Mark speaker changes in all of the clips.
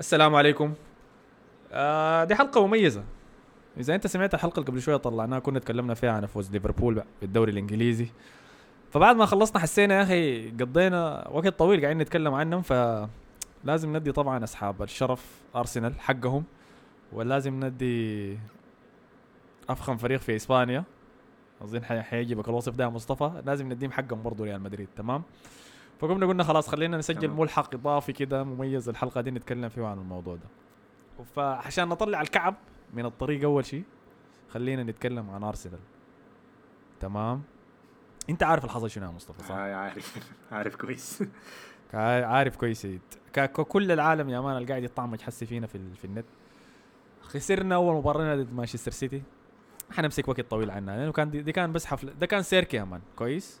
Speaker 1: السلام عليكم. آه دي حلقة مميزة. إذا أنت سمعت الحلقة اللي قبل شوية طلعناها كنا تكلمنا فيها عن فوز ليفربول بالدوري الإنجليزي. فبعد ما خلصنا حسينا يا أخي قضينا وقت طويل قاعدين نتكلم عنهم فلازم ندي طبعا أصحاب الشرف أرسنال حقهم ولازم ندي أفخم فريق في إسبانيا. أظن حي- حيعجبك الوصف ده يا مصطفى. لازم نديهم حقهم برضه ريال مدريد تمام؟ فقمنا قلنا خلاص خلينا نسجل. ملحق اضافي كده مميز. الحلقة دي نتكلم فيه عن الموضوع ده. فعشان نطلع الكعب من الطريق أول شيء خلينا نتكلم عن أرسنال. تمام؟ أنت عارف الحصل شنو يا مصطفى صح؟
Speaker 2: آه عارف. عارف كويس.
Speaker 1: عارف كويس ككل العالم يا man اللي قاعد يطعمج حسي فينا في, في النت. خسرنا أول مباراة ضد مانشستر سيتي. حنمسك وقت طويل عنها لأنه كان دي, دي كان بس حفله ده كان سيرك يا man. كويس؟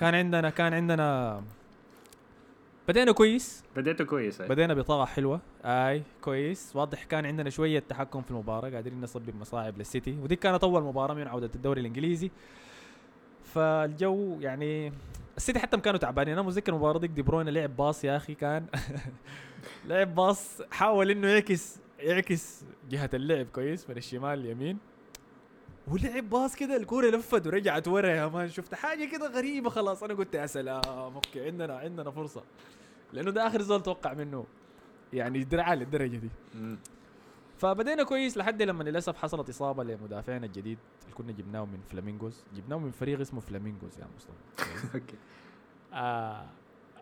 Speaker 1: كان عندنا كان عندنا بدينا كويس.
Speaker 2: بديته كويس أي.
Speaker 1: بدينا بطاقة حلوة. أي كويس. واضح كان عندنا شوية تحكم في المباراة قادرين نسبب مصاعب للسيتي. ودي كانت أول مباراة من عودة الدوري الإنجليزي. فالجو يعني السيتي حتى كانوا تعبانين. أنا متذكر المباراة ديك دي بروين لعب باص يا أخي كان لعب باص حاول إنه يعكس يعكس جهة اللعب كويس من الشمال اليمين. ولعب باص كده الكورة لفت ورجعت ورا يا man. شفت حاجة كده غريبة خلاص. أنا قلت يا سلام. okay عندنا عندنا فرصة. لأنه ده آخر زول توقع منه. يعني درعه للدرجة دي. فبدينا كويس لحد لما للأسف حصلت إصابة لمدافعنا الجديد اللي كنا جبناه من فلامينجوز جبناه من فريق اسمه فلامينجوز يا مصطفى.
Speaker 2: okay.
Speaker 1: آه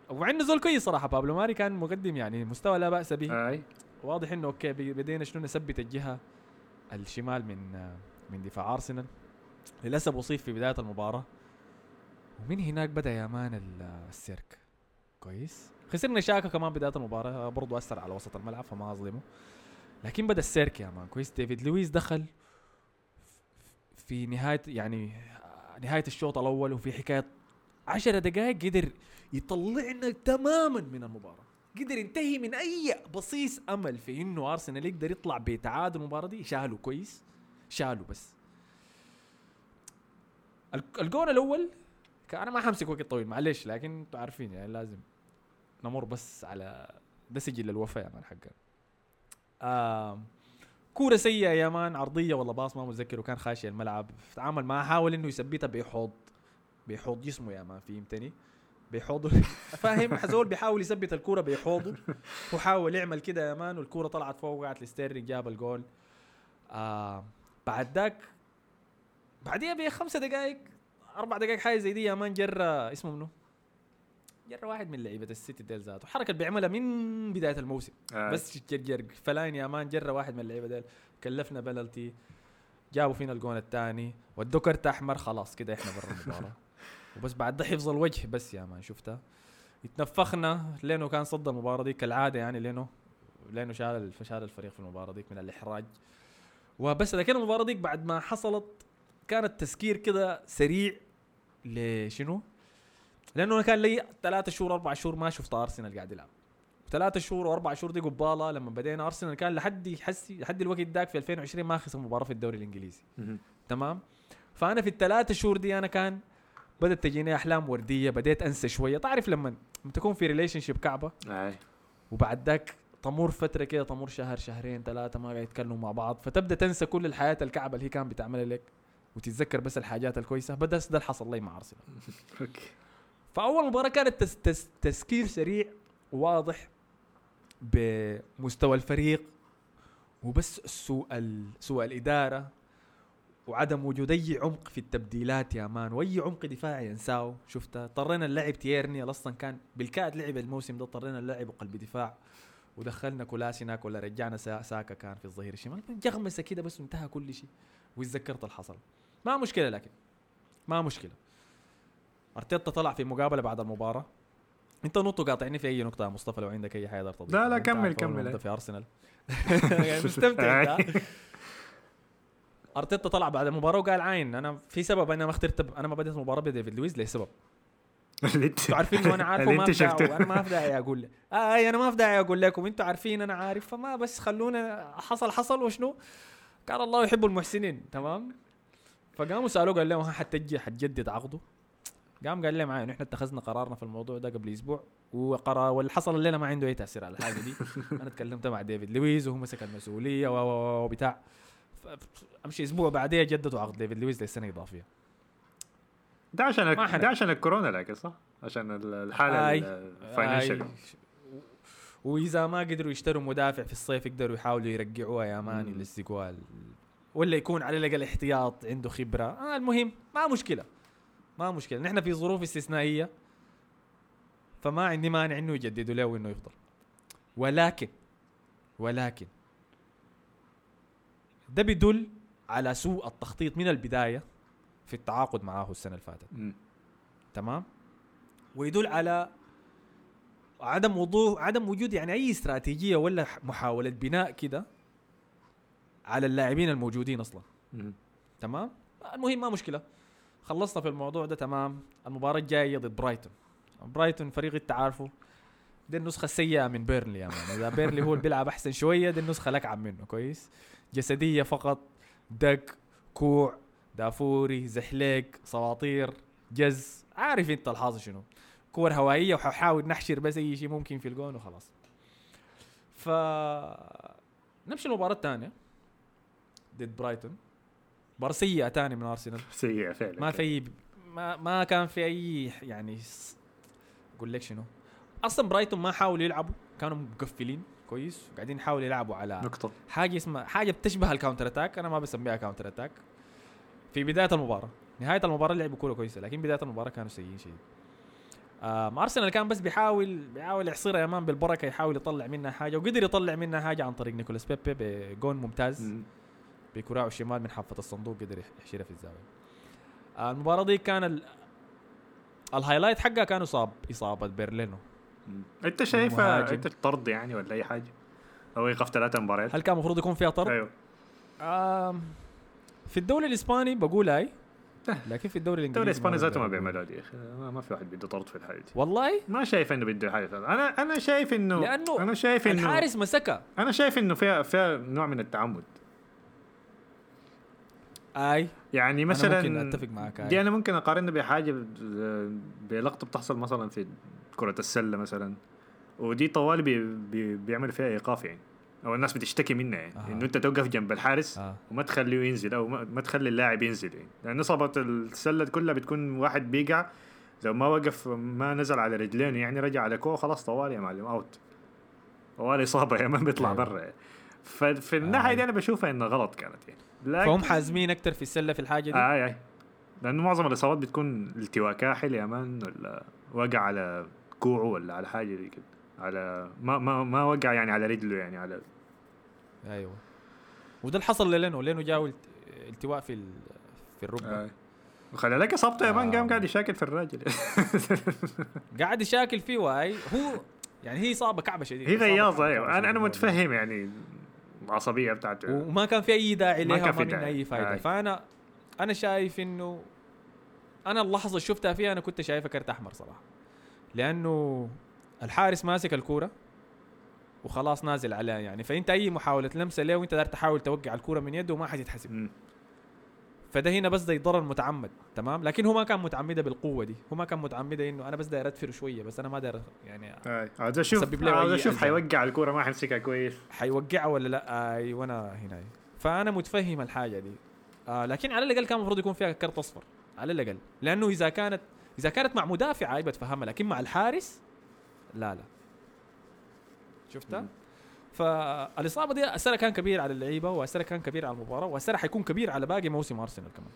Speaker 1: وعندنا زول كويس صراحة. بابلو ماري كان مقدم يعني مستوى لا بأس به. واضح إنه okay بدينا شنو نثبت الجهة الشمال من آه، من دفاع أرسنال. للأسف أصيب في بداية المباراة. ومن هناك بدأ يا مان ال- السيرك. كويس. خسرنا شاكا كمان بداية المباراة. برضو أثر على وسط الملعب فما أظلمه. لكن بدأ السيرك يا مان كويس. ديفيد لويس دخل في نهاية يعني نهاية الشوط الأول وفي حكاية عشر دقائق قدر يطلعنا تماما من المباراة. قدر ينتهي من أي بصيص أمل في إنه أرسنال يقدر يطلع بتعادل المباراة دي. شالوا كويس. شالوا بس. الجون الأول أنا ما حمسك وقت طويل معلش لكن أنتوا عارفين يعني لازم نمر بس على ده سجل الوفاء يا مان حقنا كورة سيئة يا مان عرضية ولا باص ما متذكر وكان خاشي الملعب. تعامل معها حاول إنه يثبتها بحوض بحوض جسمه يا مان فهمتني؟ بحوضه. فاهم حزول بيحاول يثبت الكورة بحوضه وحاول يعمل كده يا مان والكورة طلعت فوق وقعت لستيرلينج جاب الجول. آه بعد ذاك بعديها بخمسة دقائق أربع دقائق حاجة زي دي يا مان جرى اسمه منو؟ جرى واحد من لعيبة السيتي ديل ذاته. حركة اللي بيعملها من بداية الموسم.
Speaker 2: آي.
Speaker 1: بس جرجر فلاين يا مان جرى واحد من اللعيبة ديل. كلفنا بلنتي جابوا فينا الجون الثاني ودوا كرت أحمر خلاص كده إحنا برا المباراة. وبس بعد ده حفظ الوجه بس يا مان شفتها؟ اتنفخنا لينو كان صد المباراة دي كالعادة يعني لينو. لينو شال شال الفريق في المباراة ديك من الإحراج. وبس لكن المباراة ديك بعد ما حصلت كان التذكير كده سريع لشنو؟ لأنه أنا كان لي ثلاثة شهور أربع شهور ما شفت أرسنال قاعد يلعب. ثلاثة شهور وأربع شهور دي قبالة لما بدينا أرسنال كان لحد حسي لحد الوقت داك في 2020 ما خسر مباراة في الدوري
Speaker 2: الإنجليزي.
Speaker 1: تمام؟ فأنا في الثلاثة شهور دي أنا كان بدأت تجيني أحلام وردية بديت أنسى شوية. تعرف لما تكون في relationship كعبه وبعد ذاك تمر فترة كده تمر شهر شهرين ثلاثة ما قاعد يتكلموا مع بعض فتبدأ تنسى كل الحياة الكعبة اللي هي كانت بتعملها لك وتتذكر بس الحاجات الكويسة. بدا ده اللي حصل لي مع
Speaker 2: أرسنال.
Speaker 1: فأول مباراة كانت تس تس تذكير سريع وواضح بمستوى الفريق وبس سوء سوء الإدارة وعدم وجود أي عمق في التبديلات يا مان وأي عمق دفاعي ينساه. شفتها اضطرينا نلعب تيرني أصلا كان بالكاد لعب الموسم ده اضطرينا نلعب قلب دفاع. ودخلنا كولاسيناك ولا رجعنا سا- ساكا كان في الظهير. الشمال جغمسة كده بس وانتهى كل شيء وتذكرت اللي حصل ما مشكلة لكن ما مشكلة. أرتيتا طلع في مقابلة بعد المباراة. انت نط قاطعني في أي نقطة يا مصطفى لو عندك أي حاجة تضيفها
Speaker 2: لا، لا، كمل، كمل،.
Speaker 1: بدأ في أرسنال. يعني مستمتع؟ أرتيتا طلع بعد المباراة وقال عاين أنا في سبب أنا ما اخترت أنا ما بديت المباراة بديفيد لسبب.
Speaker 2: اللي انت
Speaker 1: أنتوا عارفين إنه أنا عارفه ما في داعي وأنا ما في داعي أقول آه أي أنا ما في داعي أقول لكم أنتوا عارفين أنا عارف فما بس خلونا حصل حصل وشنو؟ كان الله يحب المحسنين تمام؟ فقاموا سألوه قال لهم حتجي حتجدد عقده؟ قام قال لي معايا إحنا اتخذنا قرارنا في الموضوع ده قبل أسبوع وقرار واللي حصل الليلة ما عنده أي تأثير على الحاجة دي. أنا تكلمت مع ديفيد لويز وهو مسك المسؤولية وبتاع. أمشي أسبوع بعديه جددوا عقد ديفيد لويز للسنه إضافية.
Speaker 2: ده عشان. ده عشان الكورونا لكن صح؟ عشان ال-
Speaker 1: الحالة.
Speaker 2: ال
Speaker 1: financial. وإذا ما قدروا يشتروا مدافع في الصيف يقدروا يحاولوا يرجعوها يا مان
Speaker 2: مم.
Speaker 1: الاستقوال ولا يكون على الأقل احتياط عنده خبرة آه المهم ما مشكلة ما مشكلة نحن في ظروف استثنائية فما عندي مانع إنه يجددوا له وإنه يفضل ولكن ولكن ده بيدل على سوء التخطيط من البداية في التعاقد معاه السنة اللي فاتت. تمام؟ ويدل على عدم وضوح عدم وجود يعني أي استراتيجية ولا محاولة بناء كده على اللاعبين الموجودين أصلا. تمام؟ المهم ما مشكلة. خلصنا في الموضوع ده تمام. المباراة الجاية ضد برايتون. برايتون فريق انت عارفه دي النسخة السيئة من بيرنلي يا مان. إذا بيرنلي هو اللي بيلعب أحسن شوية دي النسخة الأكعب منه. كويس؟ جسدية فقط. دق كوع دافوري زحليق سواطير جز. عارف انت الحاصل شنو. كور هوائية وحاول نحشر بس أي شيء ممكن في الجون وخلاص. ف نمشي المباراه الثانية ضد برايتون. مباراة سيئة ثاني من أرسنال.
Speaker 2: سيئة فعلا.
Speaker 1: ما في ما ما كان في أي يعني أقول لك شنو. أصلا برايتون ما حاولوا يلعبوا. كانوا مقفلين كويس. وقاعدين يحاولوا يلعبوا على
Speaker 2: نقطة.
Speaker 1: حاجة اسمها حاجة بتشبه ال counter attack أنا ما بسميها counter attack في بداية المباراة نهاية المباراة لعبوا كوره كويسة لكن بداية المباراة كانوا سيئين شديد أرسنال كان بس بيحاول بيحاول يحصرها يا مان بالبركة يحاول يطلع منها حاجة وقدر يطلع منها حاجة عن طريق نيكولاس بيبي بجون ممتاز
Speaker 2: مم.
Speaker 1: بكراعه الشمال من حافة الصندوق قدر يح- يحشرها في الزاوية آه، المباراة دي كان ال... ال highlight حقها كان اصاب إصابة بيرند
Speaker 2: لينو. أنت شايفها. أنت طرد يعني ولا أي حاجة؟ أو ايقاف ثلاثة مباريات؟
Speaker 1: هل كان المفروض يكون فيها طرد؟
Speaker 2: أيوه
Speaker 1: آم، في الدوري الإسباني بقول اي لكن في الدوري الإنجليزي
Speaker 2: الدوري الإسباني ذاته ما. بيعملها دي يا أخي. ما- في واحد بده طرد في الحاجة دي
Speaker 1: والله؟
Speaker 2: ما شايف إنه بده حاجة. أنا أنا شايف انه
Speaker 1: لأنه
Speaker 2: أنا شايف انه
Speaker 1: الحارس مسكها.
Speaker 2: أنا شايف إنه فيها فيها نوع من التعمد.
Speaker 1: اي
Speaker 2: يعني
Speaker 1: مثلا
Speaker 2: مثلا
Speaker 1: ممكن أتفق معك
Speaker 2: دي
Speaker 1: آي.
Speaker 2: أنا ممكن اقارنها بحاجة بلقطة بتحصل مثلا في كرة السلة مثلا. ودي طوالي بي بي بيعمل فيها إيقاف يعني. أو الناس بتشتكي منها يعني
Speaker 1: أها.
Speaker 2: إنه أنت توقف جنب الحارس
Speaker 1: آه.
Speaker 2: وما تخليه ينزل أو ما ما تخلي اللاعب ينزل يعني لأن إصابة السلة كلها بتكون واحد بيقع لو ما وقف ما نزل على رجلين يعني رجع على كوع خلاص طوالي يا معلم out طوالي إصابة يا ما بيطلع
Speaker 1: أيوة.
Speaker 2: برا يعني. ففي الناحية دي أنا بشوفها انها غلط كانت يعني لكن
Speaker 1: فهم حازمين أكثر في السلة في الحاجة دي
Speaker 2: آي آي لأنه معظم الإصابات بتكون التواء كاحل يا مان ولا وقع على كوعه ولا على حاجة زي كده على ما ما ما وقع يعني على رجله يعني على
Speaker 1: أيوه. وده اللي حصل لينو لينو الت- التواء في ال... في الركبة.
Speaker 2: آه. وخلي لك إصابته يا مان
Speaker 1: آه.
Speaker 2: قام قاعد يشاكل في الراجل
Speaker 1: قاعد يشاكل فيه واي. هو يعني هي إصابة كعبة شديد
Speaker 2: هي غياظة أيوه. أنا
Speaker 1: أنا.
Speaker 2: متفهم يعني العصبية بتاعته.
Speaker 1: وما كان في أي داعي
Speaker 2: ما
Speaker 1: لها
Speaker 2: كان في داعي.
Speaker 1: أي فائده
Speaker 2: آي.
Speaker 1: فانا أنا شايف انه أنا اللحظة اللي شفتها فيها أنا كنت شايفها كرت أحمر صراحة. لأنه الحارس ماسك الكورة. وخلاص نازل عليه يعني. فأنت أي محاولة لمسه له وأنت دار تحاول توقع الكوره من يده وما حتتحسب. فده هنا بس ده ضرر متعمد تمام؟ لكن هو ما كان متعمدة بالقوة دي. هو ما كان متعمدة إنه أنا بس داير أدفر شوية بس أنا ما داير يعني.
Speaker 2: عاوز
Speaker 1: أشوف
Speaker 2: عاوز
Speaker 1: أشوف.
Speaker 2: حيوقع الكوره ما حيمسكها كويس.
Speaker 1: حيوقعها ولا لا؟ أي وأنا هنا. فأنا متفهم الحاجة دي. آه لكن على الأقل كان المفروض يكون فيها كرت أصفر على الأقل. لأنه إذا كانت إذا كانت مع مدافع أي بتفهمها لكن مع الحارس لا لا. شفتها. فالإصابة دي أثرها كان كبير على اللعيبة وأثرها كان كبير على المباراة وأثرها حيكون كبير على باقي موسم أرسنال كمان.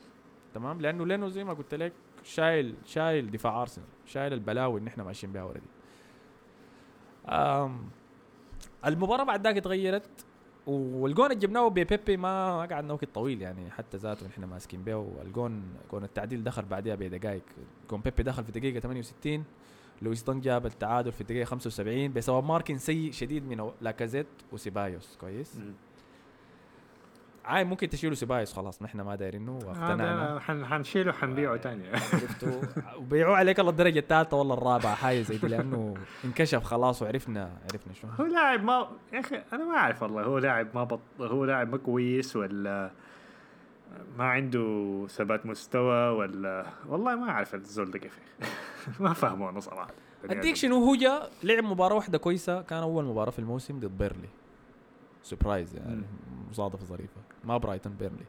Speaker 1: تمام؟ لأنه لأنه زي ما قلت لك شايل شايل دفاع أرسنال شايل البلاوي اللي إحنا ماشيين بها already المباراة بعد ذاك اتغيرت والجون اللي جبناه ببيبي ما ما قعدنا وقت طويل يعني حتى ذاته نحن ماسكين به والجون جون التعديل دخل بعدها بدقائق جون بيبي دخل في دقيقة 68 لويس دانك جاب التعادل في الدقيقة 75 بسبب marking سيء شديد من لاكازيت وسيبايوس. كويس.
Speaker 2: مم.
Speaker 1: عاي ممكن تشيلوا سيبايوس خلاص نحن ما دايرينه واقتنعنا.
Speaker 2: حنشيله حنبيعه تاني.
Speaker 1: عرفتوا؟ وبيعوا عليك الله الدرجة الثالثة ولا الرابعة حاجة زي دي لأنه انكشف خلاص وعرفنا عرفنا شو.
Speaker 2: هو لاعب ما يا أخي أنا ما أعرف والله هو لاعب ما بط... هو لاعب ما كويس ولا ما عنده ثبات مستوى ولا والله ما أعرف الزول ده كيف. ما فاهمه أنا صراحة.
Speaker 1: أديك شنو؟ هو جا لعب مباراة واحدة كويسة كان أول مباراة في الموسم ضد بيرلي. surprise يعني. مصادفة ظريفة. ما برايتون بيرلي.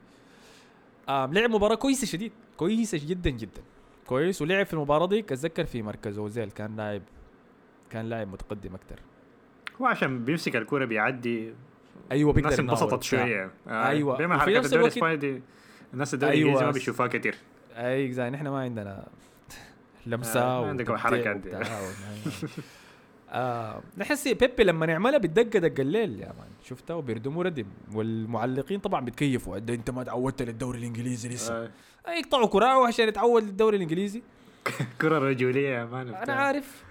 Speaker 1: آه لعب مباراة كويسة شديد كويسة جدا جدا. كويس ولعب في المباراة دي أتذكر في مركز أوزيل كان لاعب كان لاعب متقدم أكثر
Speaker 2: هو عشان بيمسك الكورة بيعدي.
Speaker 1: أيوه بيقدر
Speaker 2: الناس انبسطت. شوية. آه،
Speaker 1: أيوة.
Speaker 2: بما حركات
Speaker 1: نفس
Speaker 2: الدوري الإسباني دي الناس الدوري
Speaker 1: أيوة.
Speaker 2: ما بيشوفوها كتير.
Speaker 1: أي زي نحن ما عندنا لمسة
Speaker 2: آه، دي.
Speaker 1: وبتاع و- آه نحس بيبي لما يعملها بتدق دق الليل يا مان. شفتها؟ وبيردموا ردم. والمعلقين طبعا بيتكيفوا. "ده أنت ما تعودت للدوري الإنجليزي لسه.
Speaker 2: آه،
Speaker 1: آه، يقطعوا كراعه عشان يتعود للدوري الإنجليزي.
Speaker 2: كرة رجولية يا مان
Speaker 1: أنا عارف.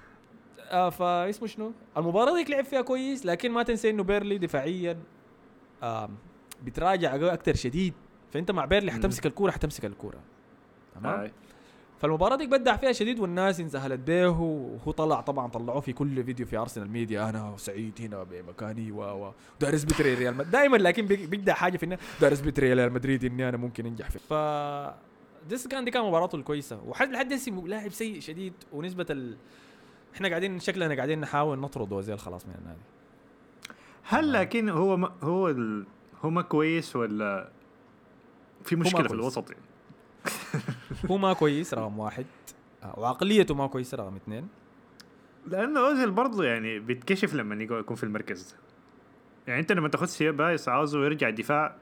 Speaker 1: آه فاسمه شنو؟ المباراة ديك لعب فيها كويس لكن ما تنسى إنه بيرنلي دفاعيا آه بتراجع أكثر شديد. فأنت مع
Speaker 2: بيرنلي.
Speaker 1: حتمسك الكورة حتمسك الكورة. تمام؟
Speaker 2: آه.
Speaker 1: فالمباراة ديك بدع فيها شديد والناس انزهلت به وهو طلع طبعا طلعوه في كل فيديو في ارسنال ميديا أنا سعيد هنا بمكاني و و دارس بتري ريال مدريد دائما لكن بيجدع حاجة في إنه دارس بتري ريال مدريد إني أنا ممكن أنجح فيه. ف ديس كان دي كان مباراته الكويسة. وحد لحد هسه لاعب سيء شديد ونسبة ال... إحنا قاعدين شكلنا قاعدين نحاول نطرد اوزيل خلاص من النادي.
Speaker 2: هل لكن هو ما هو ال... هو ما كويس ولا في مشكلة في. الوسط يعني؟
Speaker 1: هو ما كويس رقم واحد. آه، وعقليته ما كويسه رقم اثنين.
Speaker 2: لأنه أوزيل برضه يعني بيتكشف لما يكون يكون في المركز. ده يعني أنت لما تاخذ سيبايوس عاوزه يرجع الدفاع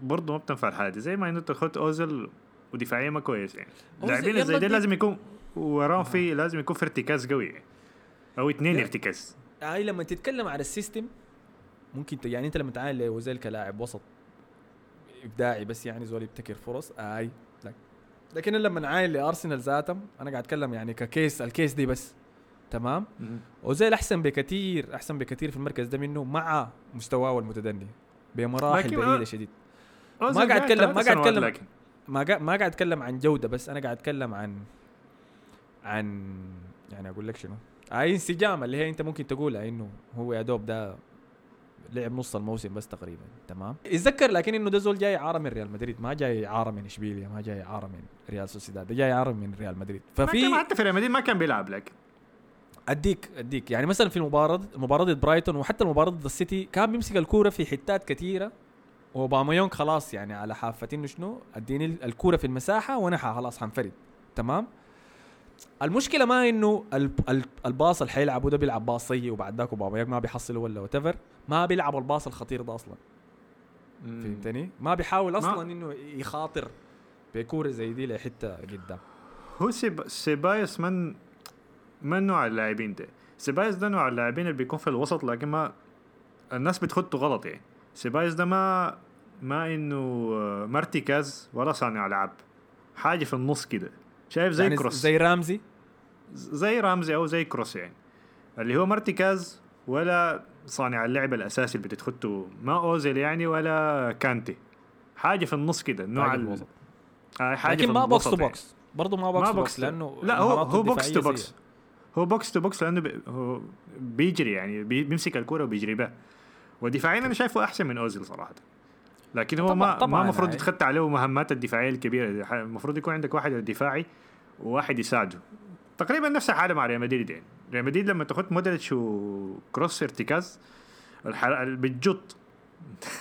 Speaker 2: برضه ما بتنفع الحالة زي ما أنت تاخذ أوزيل ودفاعيا ما كويس يعني.
Speaker 1: يلا
Speaker 2: زي دي لازم يكون وراهم في لازم يكون في ارتكاز قوي يعني. أو اثنين. ارتكاز.
Speaker 1: هاي لما تتكلم على ال system ممكن ت... يعني أنت لما تعال لوزيل كلاعب وسط إبداعي بس يعني زول يبتكر فرص اي. لكن لما نعاين لأرسنال ذاتهم أنا قاعد أتكلم يعني ككيس الكيس دي بس تمام اوزيل أحسن بكثير أحسن بكثير في المركز ده منه مع مستواه المتدني بمراحل
Speaker 2: بعيدة
Speaker 1: شديد
Speaker 2: أوزيل
Speaker 1: قاعد أتكلم- ما قاعد.
Speaker 2: لكن.
Speaker 1: ما قاعد ما قاعد أتكلم عن جودة بس أنا قاعد أتكلم عن عن يعني أقول لك شنو اي انسجام اللي هي أنت ممكن تقولها إنه هو يا دوب ده لعب نص الموسم بس تقريبا تمام؟ اتذكر لكن إنه ده زول جاي إعارة من ريال مدريد. ما جاي إعارة من إشبيليا ما جاي إعارة من ريال سوسيداد ده جاي إعارة من ريال مدريد.
Speaker 2: ما
Speaker 1: ففي
Speaker 2: كان حتى في ريال مدريد ما كان بيلعب لكن
Speaker 1: أديك أديك. يعني مثلا في المباراة ضد برايتون وحتى المباراة ضد السيتي كان بيمسك الكورة في حتات كثيره واوباميانج خلاص يعني على حافه إنه شنو؟ أديني الكورة في المساحة وأنا خلاص حنفرد تمام؟ المشكلة ما إنه ال- ال- ال pass اللي حيلعبوا ده بيلعب pass سيء وبعد ذاك اوباميانج ما بيحصله ولا what ما بيلعب ال pass الخطير ده أصلا. فهمتني؟ ما بيحاول أصلا إنه يخاطر بكورة زي دي لحتة قدام.
Speaker 2: هو سيب... سيبايوس من من نوع اللاعبين ده؟ سيبايوس ده نوع اللاعبين اللي بيكون في الوسط لكن ما الناس بتخطه غلط يعني. سيبايوس ده ما ما إنه ما ارتكاز ولا صانع لعب. حاجة في النص كده. شايف زي
Speaker 1: يعني
Speaker 2: كروس.
Speaker 1: زي رامزي؟
Speaker 2: زي رامزي أو زي كروس يعني. اللي هو ما ارتكاز ولا صانع اللعب الأساسي اللي بتتخطه ما أوزيل يعني ولا كانتي. حاجة في النص كده نوع
Speaker 1: حاجة
Speaker 2: ال-
Speaker 1: الوسط.
Speaker 2: آه، حاجة
Speaker 1: لكن ما box to
Speaker 2: الوسط يعني.
Speaker 1: box برضه ما box
Speaker 2: ما to
Speaker 1: box
Speaker 2: box
Speaker 1: لأنه
Speaker 2: لا هو هو
Speaker 1: box
Speaker 2: to
Speaker 1: box.
Speaker 2: هو box to box لأنه بي هو بيجري يعني بي بيمسك الكورة وبيجري بها ودفاعيا أنا شايفه أحسن من أوزيل صراحة. لكن هو
Speaker 1: طبعاً-
Speaker 2: ما
Speaker 1: طبعاً
Speaker 2: ما المفروض
Speaker 1: يعني.
Speaker 2: يتخطى عليه مهمات الدفاعية الكبيرة. المفروض يكون عندك واحد دفاعي وواحد يساعده. تقريبا نفس الحالة مع ريال مدريد يعني. ريال مدريد لما تاخذ مودريتش وكروس ارتكاز بتجط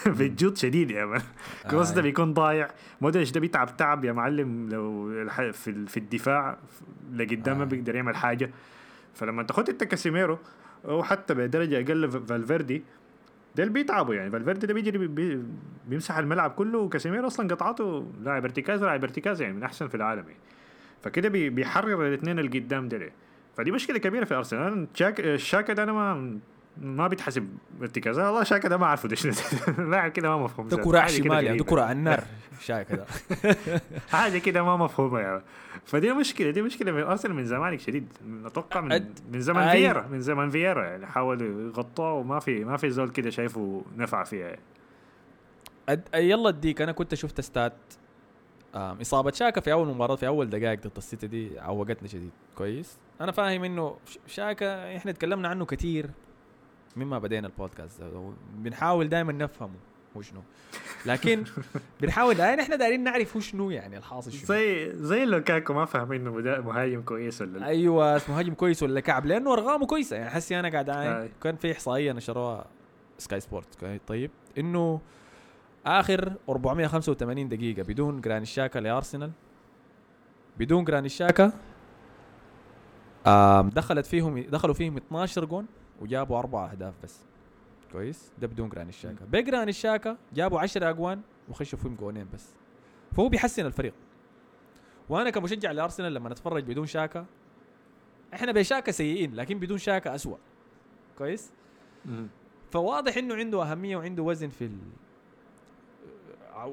Speaker 2: بتجط شديد يا مان. كروس ده
Speaker 1: آه.
Speaker 2: بيكون ضايع. مودريتش ده بيتعب تعب يا معلم. لو في في الدفاع لقدام ما
Speaker 1: آه.
Speaker 2: بيقدر يعمل حاجة. فلما تاخد انت كاسيميرو أو حتى بدرجة أقل فالفيردي اللي بيتعبوا يعني. فالفيردي ده بيجري بي- بي بيمسح الملعب كله وكاسيميرو أصلا قطعته لاعب ارتكاز لاعب ارتكاز يعني من أحسن في العالم يعني. فكده بي بيحرر الاثنين اللي قدام ليه. فدي مشكلة كبيرة في أرسنال. شاك الشاكا ده أنا ما ما بيتحسب ارتكاز. والله شاكا ده ما أعرفه شنو لاعب كده ما مفهوم.
Speaker 1: ده
Speaker 2: ذاته.
Speaker 1: كرة
Speaker 2: حاجة كده
Speaker 1: شمال يعني ده. كرة على النار. شاي كده
Speaker 2: حاجة كده ما مفهومة يعني. فدي مشكلة دي مشكلة من أرسنال من زمانك شديد. أتوقع من, من زمن فييرا من زمن فييرا يعني. حاولوا يغطوه وما في ما في زول كده شايفه نفع فيها يعني.
Speaker 1: أد... يلا أديك. أنا كنت شفت ستات إصابة شاكا في أول مباراة في أول دقائق ضد السيتي دي عوقتنا شديد. كويس. أنا فاهم إنه شاكا إحنا تكلمنا عنه كثير مما بدينا البودكاست ده؟ بنحاول دائما نفهمه هو شنو. لكن بنحاول يعني إحنا دايرين نعرف هو شنو يعني الحاصل شنو.
Speaker 2: زي زي لوكاكو ما فاهم إنه مهاجم كويس ولا لا.
Speaker 1: أيوه مهاجم كويس ولا كعب لأنه أرقامه كويسة. يعني حسي أنا قاعد عاين
Speaker 2: آي.
Speaker 1: كان في إحصائية نشروها سكاي سبورت طيب إنه آخر 485 دقيقة بدون جراني شاكا لأرسنال. بدون جراني شاكا آم دخلت فيهم دخلوا فيهم 12 جون. وجابوا أربع أهداف بس. كويس؟ ده بدون جراني شاكا. بجراني شاكا جابوا 10 أجوان وخشوا فيهم جونين بس. فهو بيحسن الفريق. وأنا كمشجع لأرسنال لما اتفرج بدون شاكا إحنا بشاكا سيئين لكن بدون شاكا أسوأ. كويس؟
Speaker 2: مم.
Speaker 1: فواضح إنه عنده أهمية وعنده وزن في ال...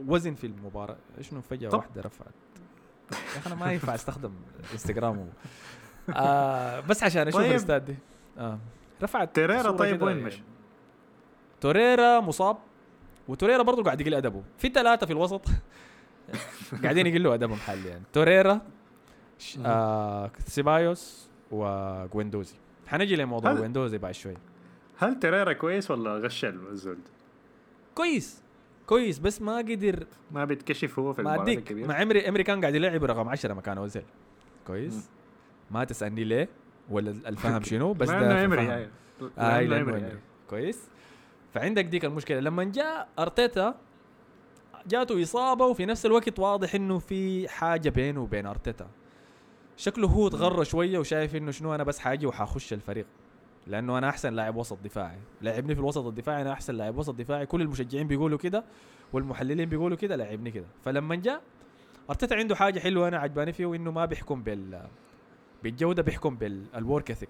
Speaker 1: وزن في المباراة. شنو فجأة
Speaker 2: طب.
Speaker 1: واحدة رفعت. يا أخي أنا ما ينفع أستخدم انستغرام آه بس عشان أشوف
Speaker 2: طيب.
Speaker 1: الاستاد دي. آه. رفعت توريرا
Speaker 2: طيب وين
Speaker 1: يعني.
Speaker 2: مشى؟
Speaker 1: توريرا مصاب وتوريرا برضه قاعد يقل أدبه. في ثلاثة في الوسط. قاعدين يقلوا أدبهم حاليا يعني. توريرا ش- آه سيبايوس وجويندوزي حنجي لموضوع
Speaker 2: هل-
Speaker 1: جويندوزي بعد شوي.
Speaker 2: هل توريرا كويس ولا غش الزول؟
Speaker 1: كويس. كويس بس ما قدر
Speaker 2: ما بيتكشف هو في
Speaker 1: ما المباراة
Speaker 2: الكبيرة.
Speaker 1: مع امري إمري كان قاعد يلعب رقم 10 مكان أوزيل. كويس. ما تسألني ليه. ولا الفهم شنو؟ بس ده
Speaker 2: امري إمري. أيوة.
Speaker 1: كويس. فعندك ديك المشكلة. لما جاء أرتيتا جاته إصابة وفي نفس الوقت واضح إنه في حاجة بينه وبين أرتيتا. شكله هو تغرى شوية وشايف إنه شنو أنا بس حاجي وحخش الفريق. لأنه أنا أحسن لاعب وسط دفاعي. لعبني في الوسط الدفاعي أنا أحسن لاعب وسط دفاعي. كل المشجعين بيقولوا كده والمحللين بيقولوا كده لعبني كده. فلما جاء أرتيتا عنده حاجة حلوة أنا عجباني فيه انه ما بيحكم بال بالجودة بيحكم بال work ethic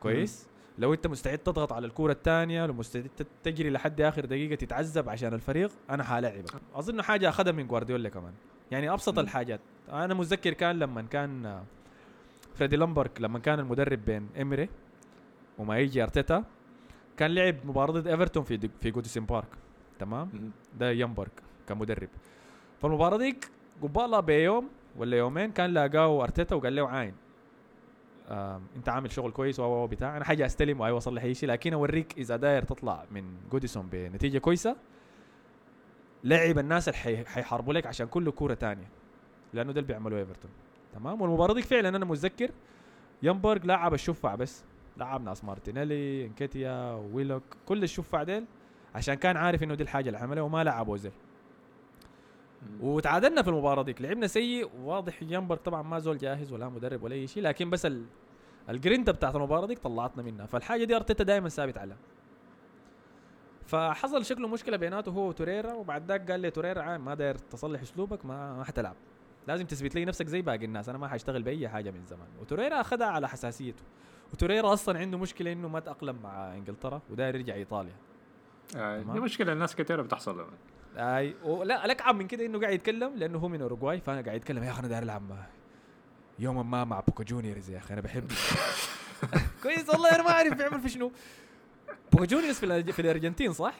Speaker 1: كويس؟ لو انت مستعد تضغط على الكورة الثانية لو مستعد تجري لحد آخر دقيقة تتعذب عشان الفريق أنا حلاعبك أظن حاجة أخذها من جوارديولا كمان. يعني أبسط
Speaker 2: مم.
Speaker 1: الحاجات. أنا متذكر كان لما كان فريدي ليونبرج لما كان المدرب بين إمري وما يجي أرتيتا كان لعب مباراة ضد إيفرتون في في جوديسون بارك. تمام. ده ليونبرج كمدرب. فالمباراة ديك قبالها بيوم ولا يومين كان لاقاه أرتيتا وقال له عاين. أنت عامل شغل كويس و بتاع. أنا حاجة استلم واي وصل اي شيء. لكن أوريك إذا داير تطلع من جوديسون بنتيجة كويسة لعب الناس اللي حي- حيحاربوا لك عشان كل كورة تانية. لأنه ده اللي بيعملوه إيفرتون. تمام؟ والمباراة ديك فعلا أنا متذكر ليونبرج لعب الشفع بس. لعب ناس مارتينيلي إنكيتيا ويلوك كل الشفع ديل عشان كان عارف إنه دي الحاجة اللي عملها وما لعب اوزيل وتعادلنا في المباراة ديك. لعبنا سيء واضح ينبر طبعا ما زول جاهز ولا مدرب ولا أي شيء لكن بس ال... الجرينتا بتاعت المباراة ديك طلعتنا منها. فالحاجة دي أرتيتا دائما ثابت عليها. فحصل شكله مشكلة بيناته هو وتوريرا وبعد ذاك قال لي توريرا عام ما داير تصلح أسلوبك ما ما حتلعب. لازم تثبت لي نفسك زي باقي الناس أنا ما حاشتغل بأي حاجة من زمان. وتوريرا أخذها على حساسيته. وتوريرا أصلا عنده مشكلة إنه ما تأقلم مع إنجلترا وداير يرجع إيطاليا.
Speaker 2: آه،. دي مشكلة الناس كثيره بتحصل. لهم.
Speaker 1: أي ولا الاكعب من كده إنه قاعد يتكلم لأنه هو من أوروغواي فأنا قاعد يتكلم يا أخي أنا داير ألعب يوما ما مع بوكا جونيورز يا أخي أنا بحب كويس والله أنا ما أعرف بيعمل في شنو. بوكا جونيورز في, في الأرجنتين صح؟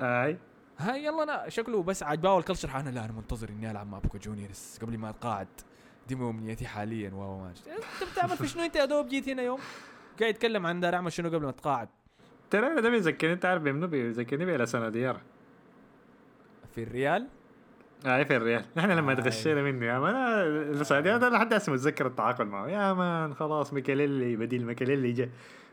Speaker 2: أي.
Speaker 1: هاي يلا أنا شكله بس عجباه ال culture أنا لا أنا منتظر إني ألعب مع بوكا جونيورز قبل ما اتقاعد دي أمنيتي حاليا و ما أنت بتعمل في شنو؟ أنت يا دوب جيت هنا يوم قاعد يتكلم عن دار أعمل شنو قبل ما اتقاعد
Speaker 2: ترى ده بيذكرني أنت عارف بمنو بيذكرني بلاسانا ديارا
Speaker 1: في الريال؟
Speaker 2: اي في الريال. نحن لما
Speaker 1: آي.
Speaker 2: تغشينا منه يا man أنا السعوديه لحد هسه متذكر التعاقد معه. يا man خلاص ميكاليلي بديل ميكاليلي جا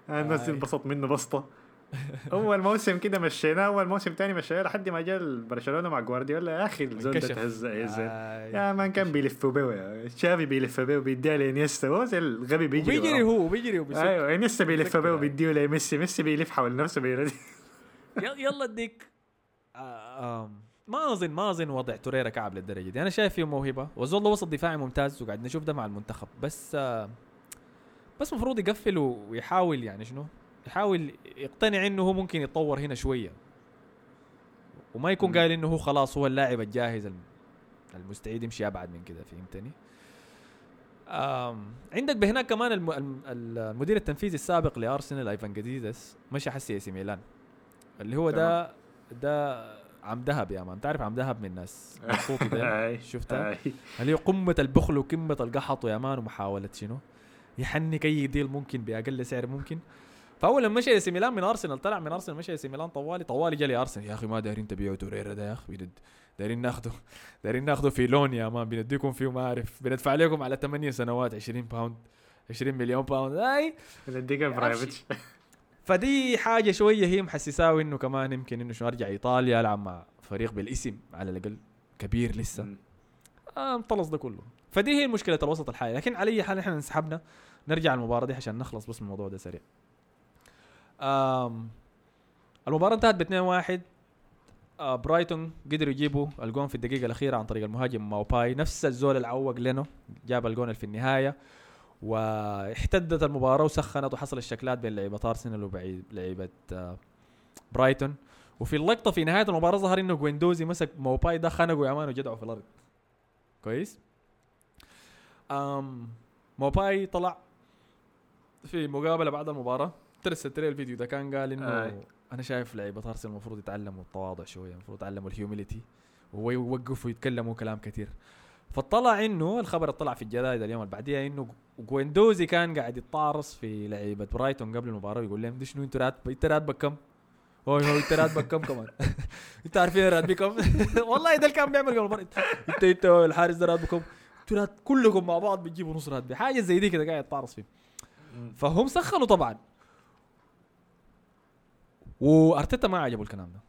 Speaker 2: الناس
Speaker 1: آي.
Speaker 2: انبسط منه بسطة. أول موسم كده مشيناه أول موسم تاني مشيناه لحد ما جاء برشلونة مع جوارديولا. يا أخي الزول ده يا زلمه. يا man كان بيلف بيه يا شافي بيلف بيه وبيديها لإنيستا. هو زي الغبي بيجري
Speaker 1: وبيجري
Speaker 2: وراه.
Speaker 1: هو وبيجري وبيسك.
Speaker 2: أيوه إنيستا بيلف بيه
Speaker 1: هاي.
Speaker 2: وبيديه لميسي. ميسي بيلف حول نفسه بيرد.
Speaker 1: يلا اديك آه، ما اظن ما أظن وضع توريرا كعب للدرجة دي. أنا شايف فيه موهبة. والزول ده وسط دفاعي ممتاز وقاعد نشوف ده مع المنتخب. بس آه، بس المفروض يقفل ويحاول يعني شنو؟ يحاول يقتنع إنه هو ممكن يتطور هنا شوية. وما يكون. قايل إنه هو خلاص هو اللاعب الجاهز الم- المستعد يمشي أبعد من كده فهمتني؟ عندك بهناك كمان الم... الم- المدير التنفيذي السابق لأرسنال أيفان جازيديس مشى حسي سي ميلان. اللي هو ده ده عم ذهب يا man. تعرف عم ذهب من الناس؟ شفتها؟ اللي هي قمة البخل وقمة القحط يا man ومحاولة شنو؟ يحنك اي ديل ممكن بأقل سعر ممكن. فأول لما مشى سي ميلان من أرسنال طلع من أرسنال مشى سي ميلان طوالي طوالي جالي أرسنال. يا أخي ما دايرين تبيعوا توريرا ده يا أخي دايرين ناخده دايرين ناخده في لون يا مان. بنديكم فيه ما أعرف. بندفع لكم على 8 سنوات 20 باوند 20 مليون باوند أي.
Speaker 2: نديك برايفت
Speaker 1: فدي حاجة شوية هي محسساوي إنه كمان يمكن إنه شو أرجع إيطاليا ألعب مع فريق بالاسم على الأقل كبير لسه. آه مطلص ده كله. فدي هي مشكله الوسط الحالي. لكن على اي حال إحنا انسحبنا نرجع المباراه دي عشان نخلص بس من الموضوع ده سريع. آم المباراة انتهت ب 2 1 آه برايتون قدروا يجيبوا الجون في الدقيقة الأخيرة عن طريق المهاجم ماوباي. نفس الزول اللي عوق لينو جاب الجون في النهاية. واحتدت المباراة وسخنت وحصل الشكلات بين لعيبة أرسنال ولعيبه آه برايتون. وفي اللقطة في نهاية المباراة ظهر إنه جويندوزي مسك موباي ده خنقه يا man وجدعه في الأرض. كويس؟ أم موباي طلع في مقابلة بعد المباراة. ترسلت لي الفيديو ده كان قال إنه
Speaker 2: آي.
Speaker 1: أنا شايف لعيبة أرسنال المفروض يتعلموا التواضع شوية المفروض يتعلموا ال humility ويوقفوا يتكلموا كلام كثير فطلع إنه الخبر طلع في الجرايد اليوم اللي بعديها إنه جويندوزي كان قاعد يتطارص في لعيبة برايتون قبل المباراة ويقول لهم دي شنو إنتوا راتب انت راتبك كم؟ هو هو انت راتبك كم كمان؟ انت عارفين راتبي كم؟ والله ده اللي كان بيعمل قبل المباراة انت انت الحارس ده راتبه كم؟ إنتوا رات- كلكم مع بعض بتجيبوا نص راتبي حاجة زي دي كده قاعد يتطارص فيه فهم سخنوا طبعا وأرتيتا ما عجبه الكلام ده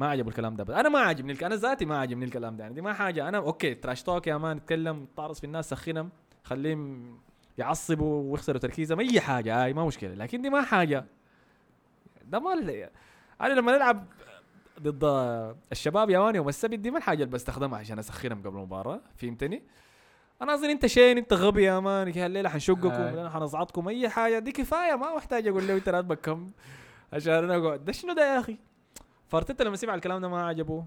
Speaker 1: ما عجبه الكلام ده بس. أنا ما عاجبني أنا ذاتي ما عاجبني الكلام ده يعني دي ما حاجة. أنا okay trash talk يا man اتكلم طارص في الناس سخنهم خليهم يعصبوا ويخسروا تركيزهم أي حاجة هاي ما مشكلة. لكن دي ما حاجة. ده ما ال- أنا لما نلعب ضد الشباب يا man يوم السبت دي ما الحاجة اللي بستخدمها عشان أسخنهم قبل المباراة فهمتني؟ أنا أظن أنت شين أنت غبي يا man الليلة حنشقكم حنصعدكم أي حاجة. دي كفاية ما محتاج أقول له أنت راتبك كم؟ عشان أنا أقعد. ده شنو ده يا أخي؟ فارتيتا لما سمع الكلام ده ما عجبه.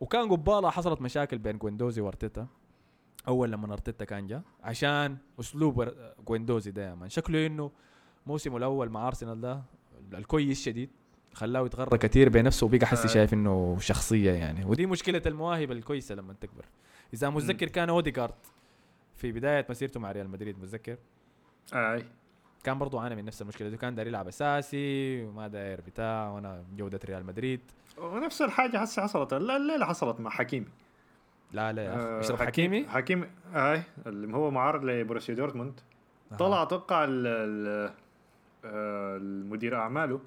Speaker 1: وكان قباله حصلت مشاكل بين جويندوزي وأرتيتا. أول لما أرتيتا كان جا عشان أسلوب جويندوزي man. شكله إنه موسمه الأول مع أرسنال ده الكويس شديد خلاه يتغرى كثير بنفسه وبقى حسي
Speaker 2: آه.
Speaker 1: شايف إنه شخصية يعني. ودي مشكلة المواهب الكويسة لما تكبر. إذا متذكر كان اوديجارد في بداية مسيرته مع ريال مدريد متذكر؟
Speaker 2: إي.
Speaker 1: كان برضو عانى من نفس المشكلة دي كان داير يلعب أساسي وما داير بتاع وأنا جودة ريال مدريد.
Speaker 2: ونفس الحاجة هسه حصلت. الل- الليلة حصلت مع حكيمي.
Speaker 1: لا لا يا
Speaker 2: آه،
Speaker 1: أخي اشرف
Speaker 2: حكيم-
Speaker 1: حكيمي
Speaker 2: حكيمي؟ اي اللي هو معار لبروسيا دورتموند.
Speaker 1: آه.
Speaker 2: طلع أتوقع ال- ال- آه، المدير أعماله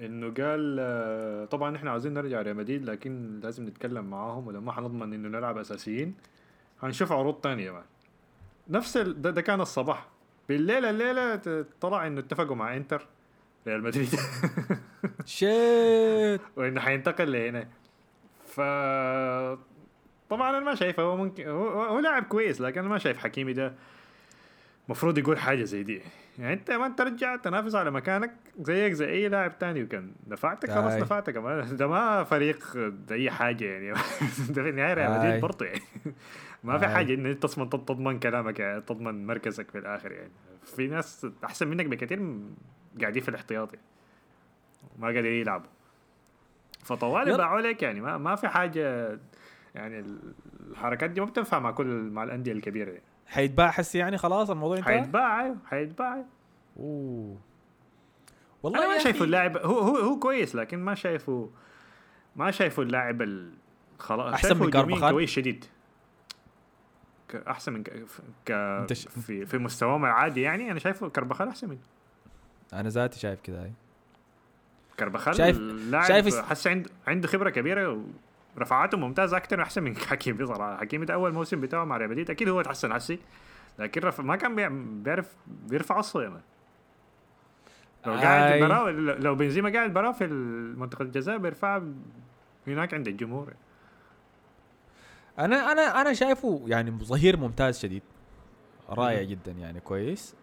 Speaker 2: إنه قال آه، طبعا إحنا عاوزين نرجع ريال مدريد لكن لازم نتكلم معاهم ولما حنضمن إنه نلعب أساسيين هنشوف عروض تانية نفس ال... ده, ده كان الصباح. بالليل الليلة طلع إنه اتفقوا مع إنتر. ريال مدريد.
Speaker 1: shit.
Speaker 2: وإنه حينتقل لهنا. ف طبعا أنا ما شايفه. هو ممكن هو, هو لاعب كويس لكن أنا ما شايف حكيمي ده مفروض يقول حاجة زي دي. يعني أنت ما ترجع تنافس على مكانك زيك زي أي لاعب تاني وكان دفعتك خلاص. دفعتك. ده ما فريق اي حاجة يعني. ده في النهايه ريال. مدريد برضه يعني. ما في
Speaker 1: آي.
Speaker 2: حاجة ان انت تضمن تضمن كلامك يعني تضمن مركزك في الآخر يعني في ناس أحسن منك بكثير قاعدين في الاحتياطي ما قادرين يلعبوا فطوالي. باعوا لك يعني ما ما في حاجة يعني الحركات دي ما بتنفع مع كل مع الأندية الكبيرة يعني.
Speaker 1: حيتباع حسي يعني خلاص الموضوع انتهى
Speaker 2: حيتباع أيوه حيتباع.
Speaker 1: أوه والله
Speaker 2: أنا ما شايفه اللاعب هو هو هو كويس لكن ما شايفه ما شايفه اللاعب ال خلاص شايفه
Speaker 1: من
Speaker 2: هجومياً
Speaker 1: كارفاخال؟
Speaker 2: كويس شديد أحسن من ك... في في مستواهم العادي يعني. أنا شايفه كربخال أحسن منه
Speaker 1: أنا ذاتي شايف كده هاي
Speaker 2: كربخال
Speaker 1: شايف-
Speaker 2: لاعب
Speaker 1: شايف
Speaker 2: حس عنده عنده خبرة كبيرة ورفعاته ممتازة أكثر وأحسن من حكيمي بصراحة. حكيمي ده أول موسم بتاعه مع ريال مدريد. أكيد هو تحسن حسي لكن رف... ما كان بيع- بيعرف بيرفع أصله يا مان. لو قاعد
Speaker 1: آي.
Speaker 2: براه لو بنزيما قاعد براه في منطقة الجزاء بيرفع هناك عند الجمهور.
Speaker 1: أنا أنا أنا شايفه يعني ظهير ممتاز شديد رائع. جدا يعني كويس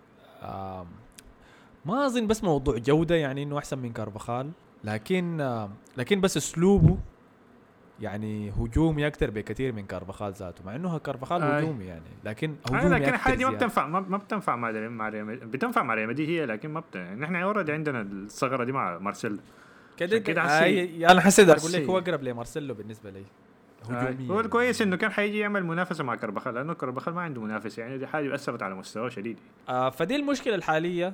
Speaker 1: ما أظن بس موضوع جودة يعني إنه أحسن من كارفاخال لكن لكن بس أسلوبه يعني هجومي أكثر بكثير من كارفاخال ذاته مع إنه كارفاخال
Speaker 2: آي.
Speaker 1: هجومي يعني لكن
Speaker 2: آه
Speaker 1: هجومي
Speaker 2: لكن الحاجة دي ما. بتنفع ما, بتنفع مع مع. بتنفع مع ريال مدريد هي لكن ما بت... نحن already عندنا الثغرة دي مع مارسيلو
Speaker 1: كده
Speaker 2: كده
Speaker 1: أنا حسيت أقول لك هو اقرب لمارسيلو بالنسبة لي هجوميا
Speaker 2: هو الكويس إنه كان حيجي يعمل منافسة مع كربخال لأنه كربخال ما عنده منافس يعني دي حاجة اثرت على مستواه شديد.
Speaker 1: آه فدي المشكلة الحالية.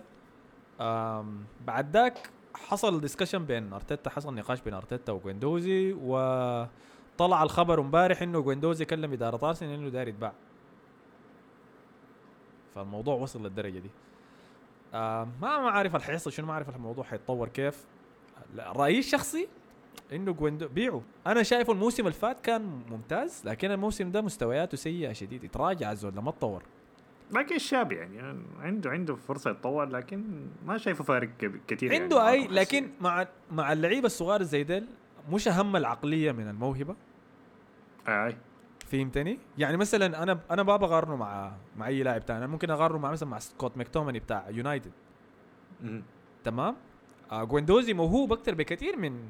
Speaker 1: آم بعد ذاك حصل discussion بين أرتيتا حصل نقاش بين أرتيتا وجويندوزي وطلع الخبر امبارح إنه جويندوزي كلم إدارة أرسنال إنه داير يتباع. فالموضوع وصل للدرجة دي. آه ما ما عارف الحيصل شنو ما عارف الموضوع حيتطور كيف. رأيي الشخصي إنه جويندوزي بيعوه أنا شايف الموسم اللي فات كان ممتاز لكن الموسم ده مستوياته سيئة شديد يتراجع الزول ما تطور
Speaker 2: لكن الشاب يعني عنده عنده فرصة يتطور لكن ما شايفه فارق كثير يعني
Speaker 1: عنده
Speaker 2: مع
Speaker 1: اي. لكن مع مع اللعيبة الصغار زي ديل مش أهم العقلية من الموهبة
Speaker 2: أي
Speaker 1: فهمتني؟ يعني مثلا أنا أنا ما بقارنه مع مع أي لاعب تاني أنا ممكن اقارنه مع مثلا مع سكوت ماكتوماني بتاع يونايتد. تمام؟ آه جويندوزي موهوب أكثر بكثير من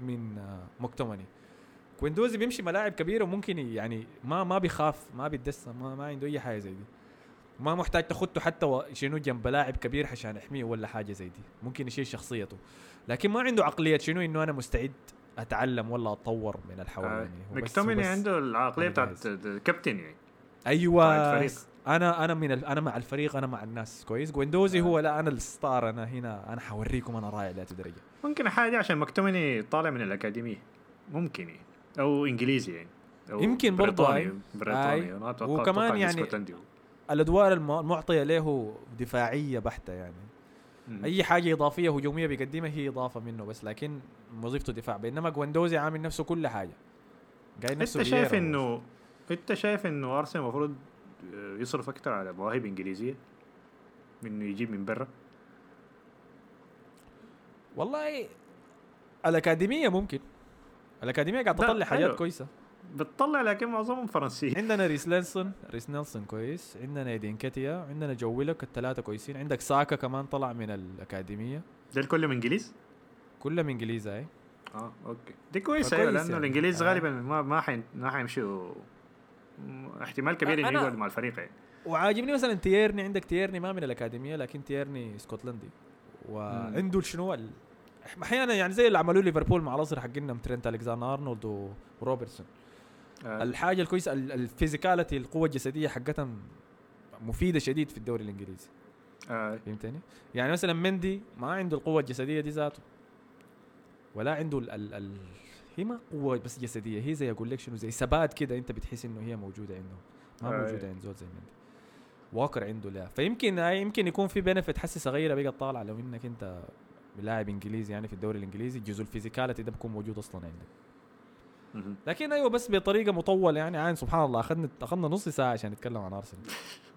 Speaker 1: من آه ماكتوماني جويندوزي بيمشي ملاعب كبيرة وممكن يعني ما ما بيخاف ما بيتدسم ما, ما عنده أي حاجة زي دي. ما محتاج تخطه حتى شنو جنب لاعب كبير عشان يحميه ولا حاجة زي دي. ممكن يشيل شخصيته. لكن ما عنده عقلية شنو إنه أنا مستعد أتعلم ولا أتطور من
Speaker 2: مكتوميني
Speaker 1: هو بس-
Speaker 2: عنده
Speaker 1: العقلية
Speaker 2: بتاعت. كابتن يعني. أيوه.
Speaker 1: أنا أنا من. أنا مع الفريق أنا مع الناس. كويس. جويندوزي
Speaker 2: آه.
Speaker 1: هو لا أنا ال star. أنا هنا أنا حوريكم أنا رائع لا درجه
Speaker 2: ممكن حاجة عشان مكتوميني طالع من الأكاديمية. ممكن يعني. أو إنجليزي يعني. أو
Speaker 1: يمكن برضو
Speaker 2: بريطاني. بريطاني. أتوقع
Speaker 1: وكمان يعني. الأدوار الم- المعطية له دفاعية بحتة يعني.
Speaker 2: مم.
Speaker 1: أي حاجة إضافية هجومية بيقدمها هي إضافة منه بس لكن وظيفته دفاع. بينما جويندوزي عامل نفسه كل حاجة. قاعد نفسه
Speaker 2: انت شايف. انه أنت شايف إنه أرسنال المفروض يصرف أكثر على مواهب إنجليزية؟ من إنه يجيب من برا؟
Speaker 1: والله الأكاديمية ممكن. الأكاديمية قاعد
Speaker 2: لا،
Speaker 1: تطلع حاجات. كويسة.
Speaker 2: بتطلع لكن معظمهم فرنسيين.
Speaker 1: عندنا ريس نيلسون ريس نيلسون كويس. عندنا إيدي نكيتيا. عندنا جو ويلوك الثلاثة كويسين. عندك ساكا كمان طلع من الأكاديمية.
Speaker 2: ده كلهم إنجليز؟
Speaker 1: كلهم انجليزي أي.
Speaker 2: آه أوكي. دي
Speaker 1: كويسة
Speaker 2: أيوه لأنه
Speaker 1: يعني.
Speaker 2: الإنجليز
Speaker 1: آه.
Speaker 2: غالبا ما ما حين ما حيمشوا. احتمال كبير انه يقعدوا مع الفريق يعني
Speaker 1: وعاجبني مثلا تيرني. عندك تيرني ما من الأكاديمية لكن تيرني اسكتلندي وعنده شنو أحيانا يعني زي اللي عملوه ليفربول مع الاصل حقنا ترينت ألكساندر أرنولد وروبرتسون
Speaker 2: آه.
Speaker 1: الحاجة الكويسة ال- ال physicality القوة الجسدية حقتها مفيدة شديد في الدوري الإنجليزي
Speaker 2: آه.
Speaker 1: فهمتني؟ يعني مثلا مندي ما عنده القوة الجسدية دي ذاته ولا عنده ال ال ال هي ما قوة بس جسدية هي زي أقول لك شنو زي ثبات كده أنت بتحس إنه هي موجودة عنده ما
Speaker 2: آه.
Speaker 1: موجودة عند زول زي مندي واكر عنده لا. فيمكن آه، يمكن يكون في benefit حسي صغيرة بقت طالعه لو إنك أنت لاعب إنجليزي يعني في الدوري الإنجليزي جزء ال physicality ده بيكون موجود أصلا عندك. لكن أيوه بس بطريقة مطولة يعني عين سبحان الله أخذنا أخذنا نص ساعة عشان نتكلم عن أرسنال.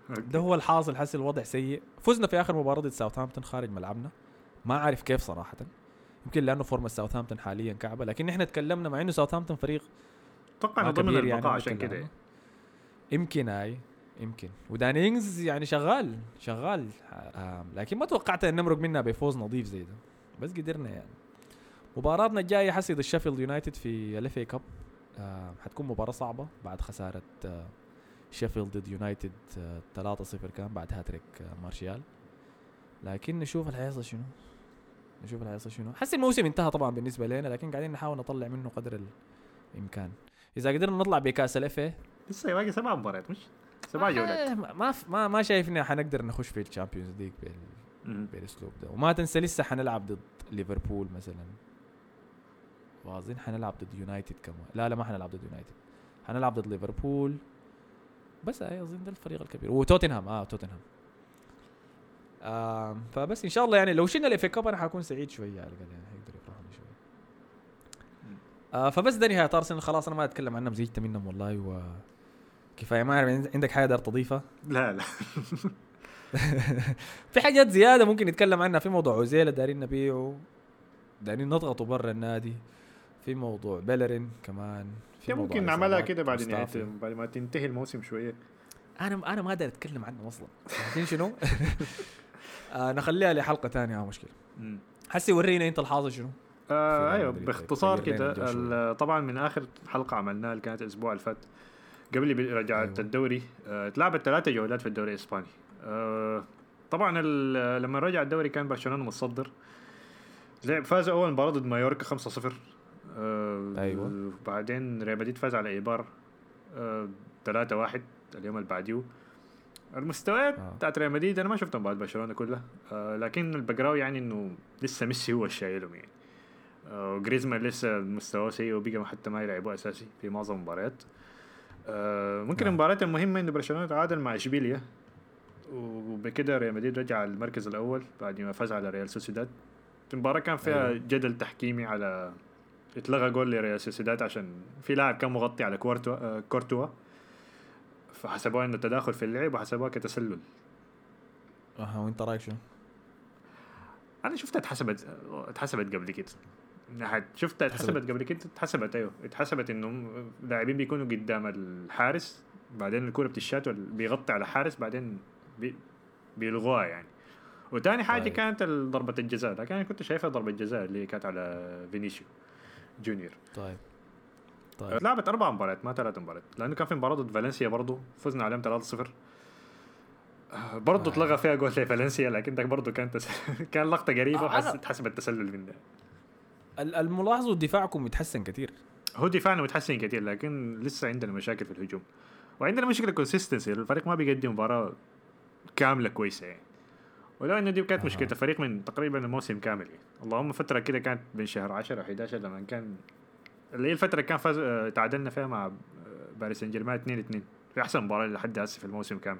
Speaker 1: ده هو الحاصل حسي الوضع سيء. فزنا في آخر مباراة ضد ساوثهامبتون خارج ملعبنا. ما أعرف كيف صراحة. يمكن لأنه فورمه ساوثهامبتون حاليا كعبة لكن إحنا تكلمنا مع إنه ساوثهامبتون فريق أتوقع
Speaker 2: إنه ضمن
Speaker 1: كبير
Speaker 2: البقاء
Speaker 1: يعني
Speaker 2: عشان كده.
Speaker 1: يمكن هاي. يمكن. وداني إنجز يعني شغال شغال. لكن ما توقعت إن نمرق منها بفوز نظيف زي ده. بس قدرنا يعني. مباراتنا الجاية حسي ضد شيفيلد يونايتد في ال FA Cup آه حتكون مباراة صعبة بعد خسارة آه شيفيلد ضد يونايتد آه 3-0 كان بعد هاتريك آه مارشيال لكن نشوف اللي حيحصل شنو. نشوف اللي حيحصل شنو. حسي الموسم انتهى طبعا بالنسبة لنا لكن قاعدين نحاول نطلع منه قدر الإمكان. إذا قدرنا نطلع بكأس ال FA
Speaker 2: لسه باقي سبع مباريات مش؟ سبع جولات
Speaker 1: ما ما ما, ما شايف اني حنقدر نخش في ال Champions
Speaker 2: League.
Speaker 1: بالاسلوب ده. وما تنسى لسه حنلعب ضد ليفربول مثلا. واظن حنلعب ضد يونايتد كمان. لا لا ما حنلعب ضد يونايتد. حنلعب ضد ليفربول. بس أظن ده الفريق الكبير. وتوتنهام. آه توتنهام. آه فبس إن شاء الله يعني لو شلنا ال FA Cup أنا حكون سعيد شوية على الأقل يعني حيقدر يفرحوني شوية. آه فبس ده نهاية أرسنال. خلاص أنا ما أتكلم عنهم. زهقت منهم والله و كفاية. ما أعرف عندك حاجة دار تضيفها؟
Speaker 2: لا لا.
Speaker 1: في حاجات زيادة ممكن نتكلم عنها. في موضوع اوزيلا دارين نبيعه دارين نضغطه برا النادي. في موضوع بيلرين كمان. في موضوع
Speaker 2: ممكن نعملها كده بعد
Speaker 1: نهاية.
Speaker 2: بعد ما تنتهي الموسم شوية.
Speaker 1: أنا أنا ما أقدر أتكلم عنه أصلا. عارفين شنو؟ آه نخليها لحلقة ثانية ما مشكلة.
Speaker 2: مم.
Speaker 1: حسي ورينا أنت الحاصل شنو؟
Speaker 2: آه
Speaker 1: أيوه
Speaker 2: باختصار كده طبعا من آخر حلقة عملناها اللي كانت الأسبوع اللي فات. قبل رجعت
Speaker 1: أيوة.
Speaker 2: الدوري آه، اتلعبت ثلاثة جولات في الدوري الإسباني. آه، طبعا لما رجع الدوري كان برشلونة متصدر. لعب فاز أول مباراة ضد مايوركا 5-0 آه،
Speaker 1: أيوة.
Speaker 2: بعدين ريال مدريد فاز على إيبار آه، 3-1 اليوم اللي بعديه. المستويات
Speaker 1: آه.
Speaker 2: بتاعت ريال مدريد أنا ما شفت مباراة برشلونة كلها. آه لكن البقراوي يعني إنه لسه ميسي هو الشايلهم يعني. آه وجريزمان لسه مستواه سيء وبقى حتى ما يلعبوه أساسي في معظم المباريات آه ممكن
Speaker 1: نعم.
Speaker 2: المباراه المهمة انه برشلونة تعادل مع اشبيليا وبكده ريال مدريد رجع المركز الأول بعد ما فاز على ريال سوسيداد المباراة كان فيها
Speaker 1: أيوة.
Speaker 2: جدل تحكيمي على اتلغى جول لريال سوسيداد عشان في لاعب كان مغطي على كورتوا آه كورتوا فحسبوها إنه تداخل في اللعب وحسبوها كتسلل
Speaker 1: أها وأنت رأيك شنو؟
Speaker 2: أنا شفتها اتحسبت اتحسبت قبل كده شفتها
Speaker 1: اتحسبت.
Speaker 2: قبل كده؟ اتحسبت أيوه. اتحسبت انه لاعبين بيكونوا قدام الحارس بعدين الكرة بتشات بيغطي على حارس بعدين بي بيلغوها يعني. وتاني حاجة
Speaker 1: طيب.
Speaker 2: كانت ضربة الجزاء. لكن أنا كنت شايفها ضربة جزاء اللي كانت على فينيسيو جونيور.
Speaker 1: طيب. طيب.
Speaker 2: لعبت أربع مباريات ما ثلاث مباريات. لأنه كان في مباراة ضد فالنسيا برضه فزنا عليهم 3-0 آه، برضه
Speaker 1: آه.
Speaker 2: اتلغى فيها جول لفالنسيا لكن ده برضه كان تس... كان لقطة قريبة
Speaker 1: آه،. أنا-
Speaker 2: اتحسبت تسلل منها.
Speaker 1: ال- الملاحظ دفاعكم يتحسن كثير.
Speaker 2: هو دفاعنا متحسن كثير لكن لسه عندنا مشاكل في الهجوم. وعندنا مشكله consistency الفريق ما بيقدم مباراة كاملة كويسة يعني. ولو إنه دي كانت. مشكلة الفريق من تقريبا الموسم كامل يعني. اللهم فترة كده كانت بين شهر 10 و 11 لما كان اللي هي الفترة كان فاز آه، تعادلنا فيها مع آه، باريس سان جيرمان 2 2 في أحسن مباراة لحد هسه في الموسم كامل.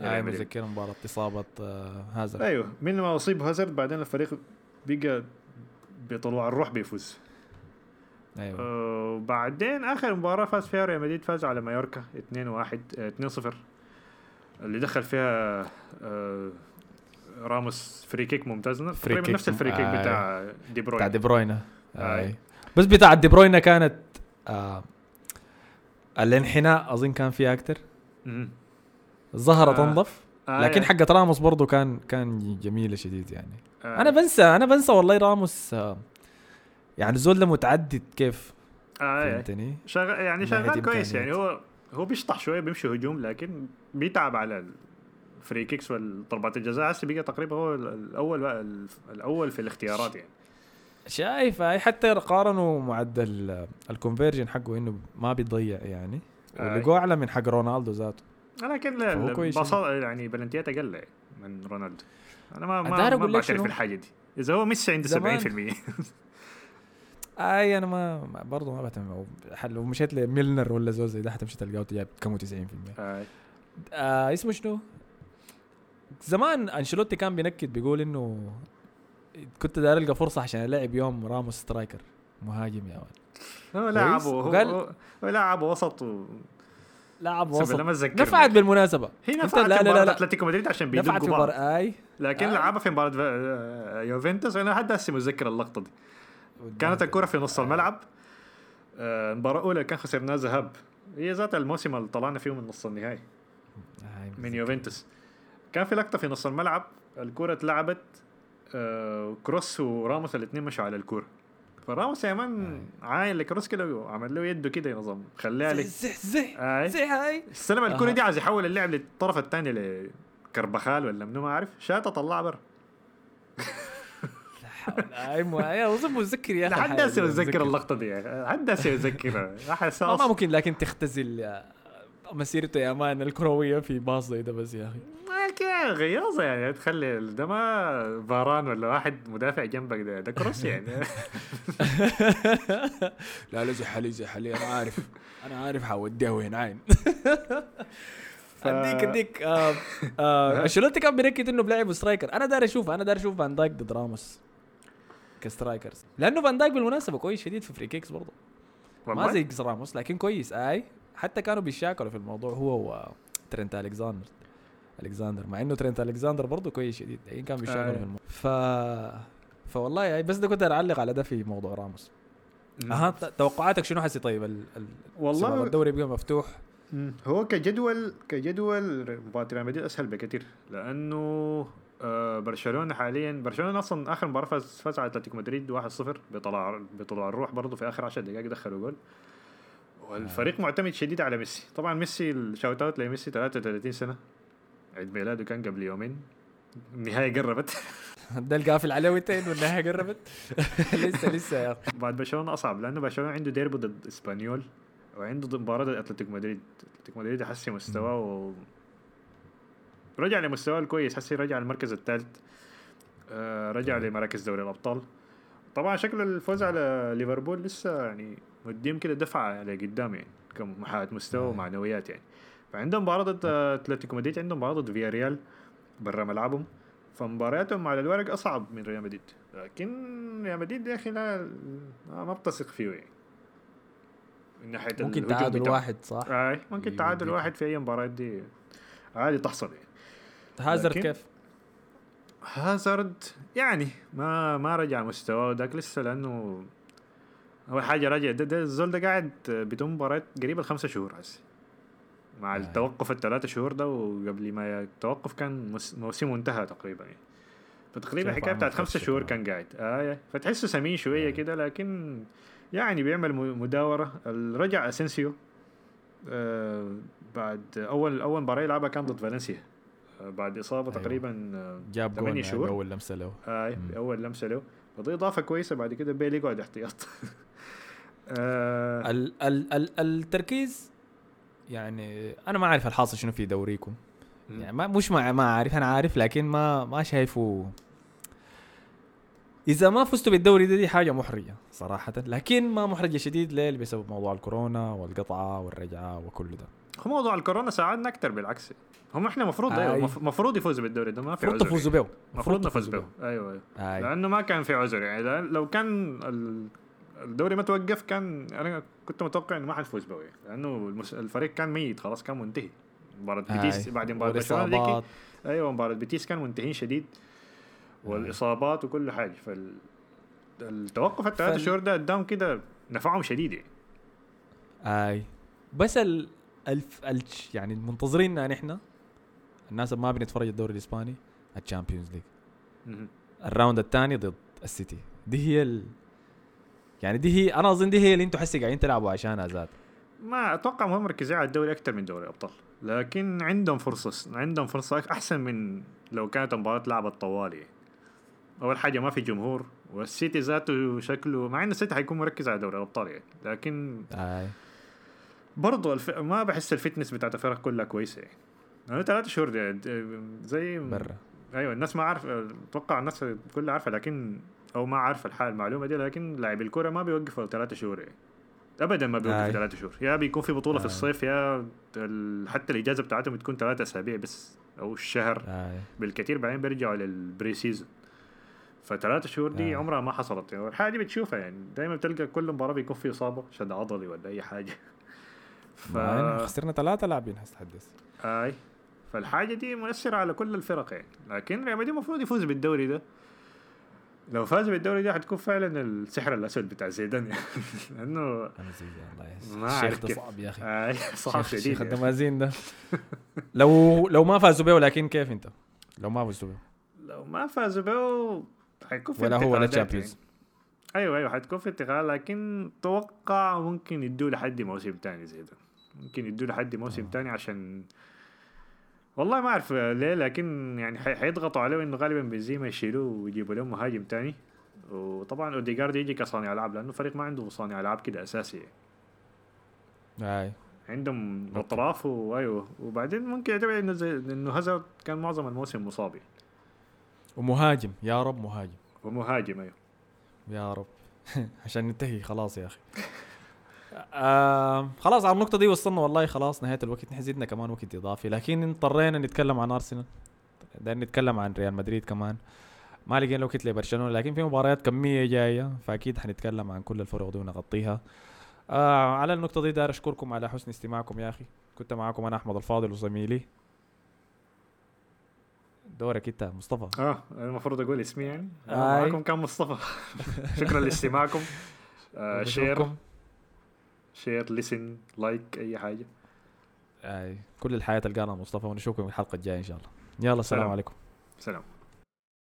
Speaker 2: مدريد.
Speaker 1: متذكر مباراة إصابة آه، هازارد.
Speaker 2: أيوه. من ما أصيب هازارد بعدين الفريق بقى بطلوع الروح بيفوز
Speaker 1: أيوه
Speaker 2: آه، وبعدين آخر مباراة فاز فيها ريال مدريد فاز على مايوركا 2 1 2 0 اللي دخل فيها آه، راموس free kick ممتاز
Speaker 1: free
Speaker 2: تقريبا
Speaker 1: kick
Speaker 2: نفس ال free kick
Speaker 1: آه.
Speaker 2: بتاع دي
Speaker 1: بتاع
Speaker 2: بروين
Speaker 1: دي بروينا
Speaker 2: آي.
Speaker 1: اي بس بتاع دي بروينا كانت آه الانحناء أظن كان فيها أكتر
Speaker 2: مم.
Speaker 1: الظهرة
Speaker 2: آه.
Speaker 1: تنظف
Speaker 2: آه،
Speaker 1: لكن
Speaker 2: يا-
Speaker 1: حقت راموس برضو كان كان جميلة شديد يعني
Speaker 2: آه،
Speaker 1: أنا بنسى أنا بنسى والله راموس آه يعني ده متعدد كيف؟
Speaker 2: آه، يا.
Speaker 1: فهمتني؟
Speaker 2: شغال يعني شغال كويس يعني.
Speaker 1: إمكانيات.
Speaker 2: هو هو بيشطح شوية بيمشي هجوم لكن بيتعب على ال free kicks والضربات الجزاء. هسه بقى تقريبا هو الأول الأول في الاختيارات يعني.
Speaker 1: شايف هاي حتى قارنوا معدل ال conversion حقه إنه ما بيضيع يعني. ولقوه أعلى من حق رونالدو ذاته.
Speaker 2: لكن بصل يعني. بلنتيات أقل يعني من رونالدو. أنا ما ما, ما بعترف؟ بالحاجة دي إذا هو ميسي عنده
Speaker 1: زمان.
Speaker 2: 70%
Speaker 1: أي أنا ما برضه ما بهتم لو مشيت لميلنر ولا زول زي ده حتمشي تلقاه جايب كم 90%
Speaker 2: آه،
Speaker 1: آه اسمه شنو؟ زمان أنشيلوتي كان بينكت بيقول إنه كنت داير ألقى فرصة عشان العب يوم راموس striker مهاجم يا ولد
Speaker 2: هو لاعب هو, لاعب وسط.
Speaker 1: لاعب وسط. نفعت بالمناسبة.
Speaker 2: هي نفعت
Speaker 1: لا
Speaker 2: في
Speaker 1: لا لا, لا.
Speaker 2: أتلتيكو مدريد عشان
Speaker 1: نفعت
Speaker 2: بيدقوا
Speaker 1: في
Speaker 2: بعض
Speaker 1: مباراة أي.
Speaker 2: لكن
Speaker 1: آه.
Speaker 2: لعبها في مباراة آه، يوفنتوس. أنا لحد هسه متذكر اللقطة دي. كانت الكرة في نص الملعب. آه، المباراة الأولى كان خسرناها ذهاب. هي ذات الموسم اللي طلعنا فيه من نص النهائي.
Speaker 1: هاي
Speaker 2: من يوفنتوس. كان في لقطة في نص الملعب. الكرة اتلعبت آه، كروس وراموس الاثنين مشوا على الكرة فراموس يا مان عاين لكروس كده وعمل له يده كده ينظم خليها لي
Speaker 1: زح زح
Speaker 2: آي.
Speaker 1: زح هاي.
Speaker 2: استلم الكرة
Speaker 1: أها.
Speaker 2: دي عايز يحول اللعب للطرف الثاني لكربخال ولا منو ما عارف. شاتها طلع برا
Speaker 1: هاي اظن متذكر يا أخي
Speaker 2: لحد
Speaker 1: الحاجة
Speaker 2: هسه
Speaker 1: دي،.
Speaker 2: لحد هسه بتذكرها أحس
Speaker 1: ما ممكن لكن تختزل مسيرته يا مان الكروية في باص زي ده بس يا
Speaker 2: أخي. كده غياظة يعني تخلي ده ما فاران ولا واحد مدافع جنبك ده ده كروس يعني.
Speaker 1: لا لا زح علي زح علي أنا عارف أنا عارف حوديها وين عين. أديك أديك آه، آه، أنشيلوتي كان بيركز إنه بلعب striker أنا داير أشوف أنا داير أشوف فان دايك ضد راموس ك strikers لأنه فان دايك بالمناسبة كويس شديد في free kicks برضه. ما زي راموس لكن كويس. أي حتى كانوا بيشاكلوا في الموضوع هو وترنت الكساندر الكساندر مع إنه ترنت الكساندر برضه كويس شديد لكن كان بيشاكلوا
Speaker 2: آي.
Speaker 1: في الموضوع ف فوالله يعني بس ده كنت أعلق على ده في موضوع راموس. أها ت- توقعاتك شنو حسي طيب؟ ال- ال-
Speaker 2: والله-
Speaker 1: الدوري بقى مفتوح.
Speaker 2: هو كجدول كجدول مباراة ريال مدريد أسهل بكثير لأنه آه برشلونة حاليا برشلونة أصلا آخر مباراة فاز فاز على أتلتيكو مدريد 1-0 بطلع بطلوع الروح برضه في آخر 10 دقائق دخلوا جول. والفريق معتمد شديد على ميسي. طبعا ميسي ال shout out لميسي 33 سنة. عيد ميلاده كان قبل يومين. النهاية قربت.
Speaker 1: ده القافل عليه وتين والنهايه قربت. لسه لسه يا أخي.
Speaker 2: بعد برشلونة أصعب لأنه برشلونة عنده ديربي ضد إسبانيول وعنده ضد مباراة ضد اتلتيكو مدريد. اتلتيكو مدريد يحسن مستواه و... رجع لمستواه الكويس. حسي رجع المركز الثالث. آه رجع لمراكز دوري الأبطال. طبعا شكل الفوز على ليفربول لسه يعني مديهم كده دفعة لقدام يعني كمحاة مستوى
Speaker 1: نعم.
Speaker 2: ومعنويات يعني. فعندهم مباراه ضد اتلتيكو مدريد عندهم مباراه ضد فيا ريال برا ملعبهم. فمبارياتهم على الورق أصعب من ريال مدريد. لكن ريال مدريد يا أخي لا ما بتثق فيه. يعني من ناحية
Speaker 1: ممكن تعادل. واحد صح؟
Speaker 2: أي ممكن. تعادل واحد في أي مباراة دي. عادي تحصل. يعني
Speaker 1: هازارد كيف؟
Speaker 2: هازارد يعني ما ما رجع مستواه ذاك لسه لأنه اول حاجة راجع ده, ده الزول ده قاعد بدون مباريات قريبه الخمسة شهور. هسه مع
Speaker 1: آه.
Speaker 2: التوقف الثلاثة شهور ده وقبل ما التوقف كان موسمه انتهى تقريبا يعني فتقريبا
Speaker 1: الحكاية
Speaker 2: بتاعت خمسة شهور. كان قاعد آه فتحسه سمين شوية
Speaker 1: آه.
Speaker 2: كده لكن يعني بيعمل مداورة رجع اسنسيو آه بعد أول أول مباراة يلعبها كان ضد فالنسيا آه بعد إصابة
Speaker 1: أيوة.
Speaker 2: تقريبا آه
Speaker 1: جاب جول
Speaker 2: ثمانية
Speaker 1: يعني
Speaker 2: شهور.
Speaker 1: أول لمسة له
Speaker 2: آه. أول لمسة له فدي إضافة كويسة بعد كده بيل يقعد احتياط آه
Speaker 1: ال ال ال التركيز يعني أنا ما أعرف الحاصل شنو في دوريكم. يعني ما مش ما ما عارف أنا عارف لكن ما ما شايفه. إذا ما فزتوا بالدوري ده دي حاجة محرجة صراحة. لكن ما محرجة شديد ليه؟ بسبب موضوع الكورونا والقطعة والرجعة وكل ده.
Speaker 2: هو موضوع الكورونا ساعدنا أكثر بالعكس. هم إحنا المفروض. أيوه المفروض يفوزوا بالدوري ده ما في عذر
Speaker 1: تفوزوا
Speaker 2: يعني.
Speaker 1: به
Speaker 2: المفروض نفوز به أيوه أيوه.
Speaker 1: آي.
Speaker 2: لأنه ما كان في عذر يعني. لو كان الدوري ما توقف كان أنا كنت متوقع إنه ما حنفوز به. لأنه المس- الفريق كان ميت خلاص كان منتهي مباراة بيتيس. بعد ديكي
Speaker 1: والإصابات.
Speaker 2: أيوه مباراة بيتيس كان منتهين شديد والإصابات وكل حاجة فال التوقف الثلاث
Speaker 1: فال-
Speaker 2: شهور ده قدام كده نفعهم شديد يعني
Speaker 1: اي بس ال الف الش يعني منتظريننا نحن الناس ما بنتفرج الدوري الإسباني ال Champions
Speaker 2: League.
Speaker 1: ال round الثاني ضد السيتي دي هي ال... يعني دي هي أنا أظن دي هي اللي أنتم حسي قاعدين تلعبوا عشانها ذات.
Speaker 2: ما أتوقع هم مركزين على الدوري أكثر من دوري الابطال لكن عندهم فرصة عندهم فرصة أحسن من لو كانت المباراة لعبت طوالي. أول حاجة ما في جمهور والسيتي ذاته شكله مع ان السيتي حيكون مركز على دوري الأبطال يعني لكن
Speaker 1: أي.
Speaker 2: برضو الف... ما بحس ال fitness بتاعت الفرق كلها كويسة يعني. أنا ثلاثة شهور دي- زي
Speaker 1: برا.
Speaker 2: أيوه الناس ما عارف أتوقع الناس كلها عارفة لكن أو ما عارفه الحال المعلومه دي لكن لاعب الكرة ما بيوقفوا ثلاثة شهور. يعني ابدا ما بيوقفوا
Speaker 1: آي.
Speaker 2: ثلاثة شهور. يا بيكون في بطولة في
Speaker 1: آي.
Speaker 2: الصيف يا حتى الإجازة بتاعتهم بتكون ثلاثة أسابيع بس أو الشهر.
Speaker 1: اي
Speaker 2: بالكثير بعدين بيرجعوا لل pre-season فثلاثة شهور دي
Speaker 1: آه.
Speaker 2: عمرها ما حصلت. يعني الحاجة دي بتشوفها يعني. دائما بتلقى كل مباراة بيكون في إصابة شد عضلي ولا أي حاجة. ف
Speaker 1: ف... خسرنا ثلاثة لاعبين هتحدث
Speaker 2: اي فالحاجة دي مؤثرة على كل الفرق يعني. لكن ريال مدريد المفروض يفوز بالدوري ده. لو فاز بالدوري ده حتكون فعلا السحر الأسود بتاع زيدان يعني لأنه
Speaker 1: أنا زي الله
Speaker 2: ما
Speaker 1: الشيخ ده. صعب يا
Speaker 2: أخي صعب
Speaker 1: شيخ-
Speaker 2: شديد
Speaker 1: شيخ
Speaker 2: يعني.
Speaker 1: الدمازين ده لو لو ما فازوا به لكن كيف أنت؟ لو ما فزتوا به
Speaker 2: لو ما فازوا به حيكون في
Speaker 1: ولا هو ولا Champions
Speaker 2: يعني. أيوه أيوه حتكون في انتقال لكن توقع ممكن يدوا لحد موسم تاني زي ده ممكن يدوا لحد موسم
Speaker 1: آه.
Speaker 2: تاني عشان والله ما أعرف ليه لكن يعني حي- حيضغطوا عليه انه غالبا بنزيما يشيلوه ويجيبوا لهم مهاجم تاني. وطبعا اوديجارد يجي كصانع ألعاب لأنه الفريق ما عنده صانع ألعاب كده أساسي.
Speaker 1: أي.
Speaker 2: عندهم أطراف وايوه وبعدين ممكن يعتبر إنه زي إنه هازارد كان معظم الموسم مصاب.
Speaker 1: ومهاجم. يا رب مهاجم.
Speaker 2: ومهاجم أيوه.
Speaker 1: يا رب. عشان ننتهي خلاص يا أخي. آه خلاص على النقطة دي وصلنا. والله خلاص نهاية الوقت نحن زدنا كمان وقت إضافي. لكن اضطرينا نتكلم عن أرسنال داير نتكلم عن ريال مدريد كمان. ما لقينا وقت لبرشلونة لكن في مباريات كمية جاية فأكيد حنتكلم عن كل الفرق دي ونغطيها. آه على النقطة دي داير أشكركم على حسن استماعكم يا أخي. كنت معاكم أنا أحمد الفاضل وزميلي. دورك أنت مصطفى.
Speaker 2: آه المفروض أقول اسمي يعني. آه معكم كان مصطفى. شكرا لاستماعكم. آه share.
Speaker 1: ونشوفكم.
Speaker 2: share listen like أي حاجة.
Speaker 1: آه كل الحياة تلقانا مصطفى ونشوفكم الحلقة الجاية إن شاء الله. يلا السلام
Speaker 2: سلام.
Speaker 1: عليكم.
Speaker 2: سلام.